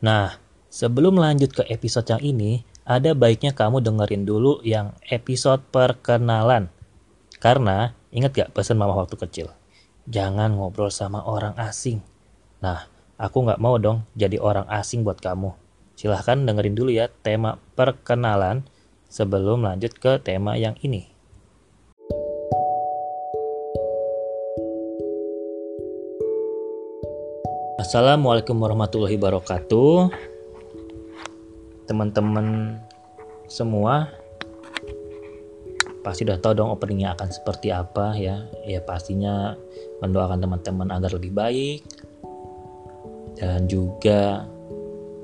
Nah, sebelum lanjut ke episode yang ini, ada baiknya kamu dengerin dulu yang episode perkenalan. Karena, ingat gak pesan mama waktu kecil? Jangan ngobrol sama orang asing. Nah, aku gak mau dong jadi orang asing buat kamu. Silahkan dengerin dulu ya tema perkenalan sebelum lanjut ke tema yang ini. Assalamualaikum warahmatullahi wabarakatuh. Teman-teman semua pasti udah tahu dong openingnya akan seperti apa ya. Ya pastinya mendoakan teman-teman agar lebih baik dan juga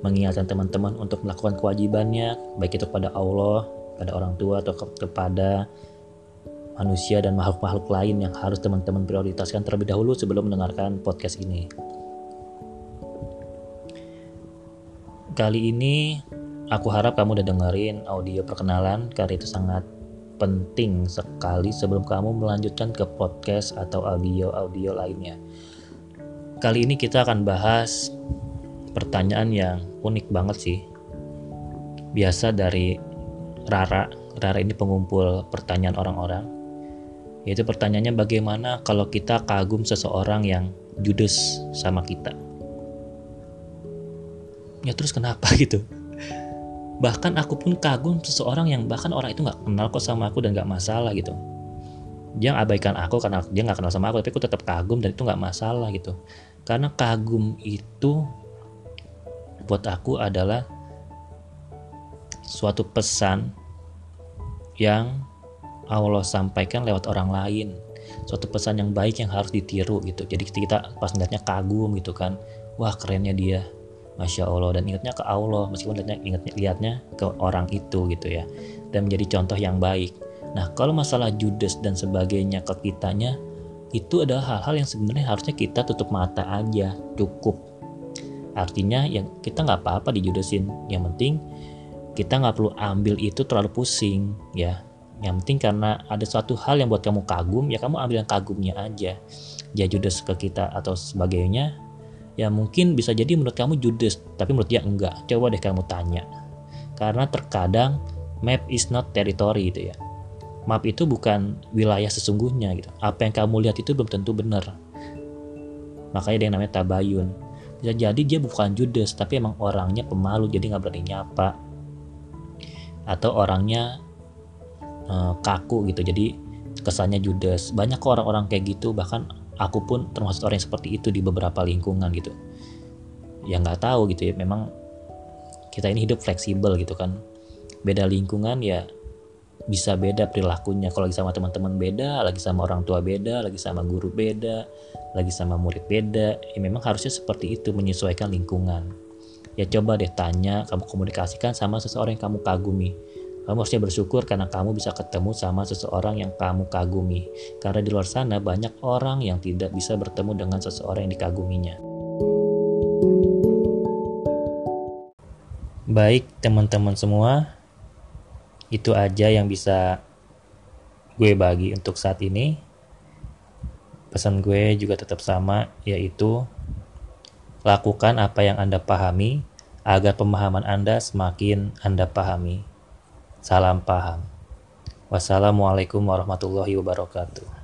mengingatkan teman-teman untuk melakukan kewajibannya baik itu kepada Allah, pada orang tua atau kepada manusia dan makhluk-makhluk lain yang harus teman-teman prioritaskan terlebih dahulu sebelum mendengarkan podcast ini. Kali ini aku harap kamu udah dengerin audio perkenalan karena itu sangat penting sekali sebelum kamu melanjutkan ke podcast atau audio-audio lainnya. Kali ini kita akan bahas pertanyaan yang unik banget sih. Biasa dari Rara, Rara ini pengumpul pertanyaan orang-orang. Yaitu pertanyaannya bagaimana kalau kita kagum seseorang yang judes sama kita ya terus kenapa gitu? Bahkan aku pun kagum seseorang yang bahkan orang itu nggak kenal kok sama aku dan nggak masalah gitu. Dia abaikan aku karena dia nggak kenal sama aku tapi aku tetap kagum dan itu nggak masalah gitu. Karena kagum itu buat aku adalah suatu pesan yang Allah sampaikan lewat orang lain. Suatu pesan yang baik yang harus ditiru gitu. Jadi kita pas ngeliatnya kagum gitu kan. Wah kerennya dia Masya Allah dan ingatnya ke Allah meskipun lihatnya, ingatnya lihatnya ke orang itu gitu ya dan menjadi contoh yang baik. Nah kalau masalah judes dan sebagainya ke kitanya itu adalah hal-hal yang sebenarnya harusnya kita tutup mata aja cukup. Artinya yang kita nggak apa-apa dijudesin. Yang penting kita nggak perlu ambil itu terlalu pusing ya. Yang penting karena ada suatu hal yang buat kamu kagum ya kamu ambil yang kagumnya aja. Dia judes ke kita atau sebagainya ya mungkin bisa jadi menurut kamu judes tapi menurut dia enggak. Coba deh kamu tanya. Karena terkadang map is not territory gitu ya. Map itu bukan wilayah sesungguhnya gitu. Apa yang kamu lihat itu belum tentu benar. Makanya ada yang namanya tabayun. Bisa jadi dia bukan judes tapi emang orangnya pemalu jadi nggak berani nyapa. Atau orangnya uh, kaku gitu jadi kesannya judes. Banyak orang-orang kayak gitu bahkan aku pun termasuk orang yang seperti itu di beberapa lingkungan gitu. Yang nggak tahu gitu ya. Memang kita ini hidup fleksibel gitu kan. Beda lingkungan ya bisa beda perilakunya. Kalau lagi sama teman-teman beda lagi sama orang tua beda lagi sama guru beda lagi sama murid beda ya memang harusnya seperti itu menyesuaikan lingkungan. Ya coba deh tanya kamu komunikasikan sama seseorang yang kamu kagumi kamu harusnya bersyukur karena kamu bisa ketemu sama seseorang yang kamu kagumi. Karena di luar sana banyak orang yang tidak bisa bertemu dengan seseorang yang dikaguminya. Baik teman-teman semua, itu aja yang bisa gue bagi untuk saat ini. Pesan gue juga tetap sama, yaitu lakukan apa yang Anda pahami agar pemahaman Anda semakin Anda pahami. Salam paham. Wassalamualaikum warahmatullahi wabarakatuh.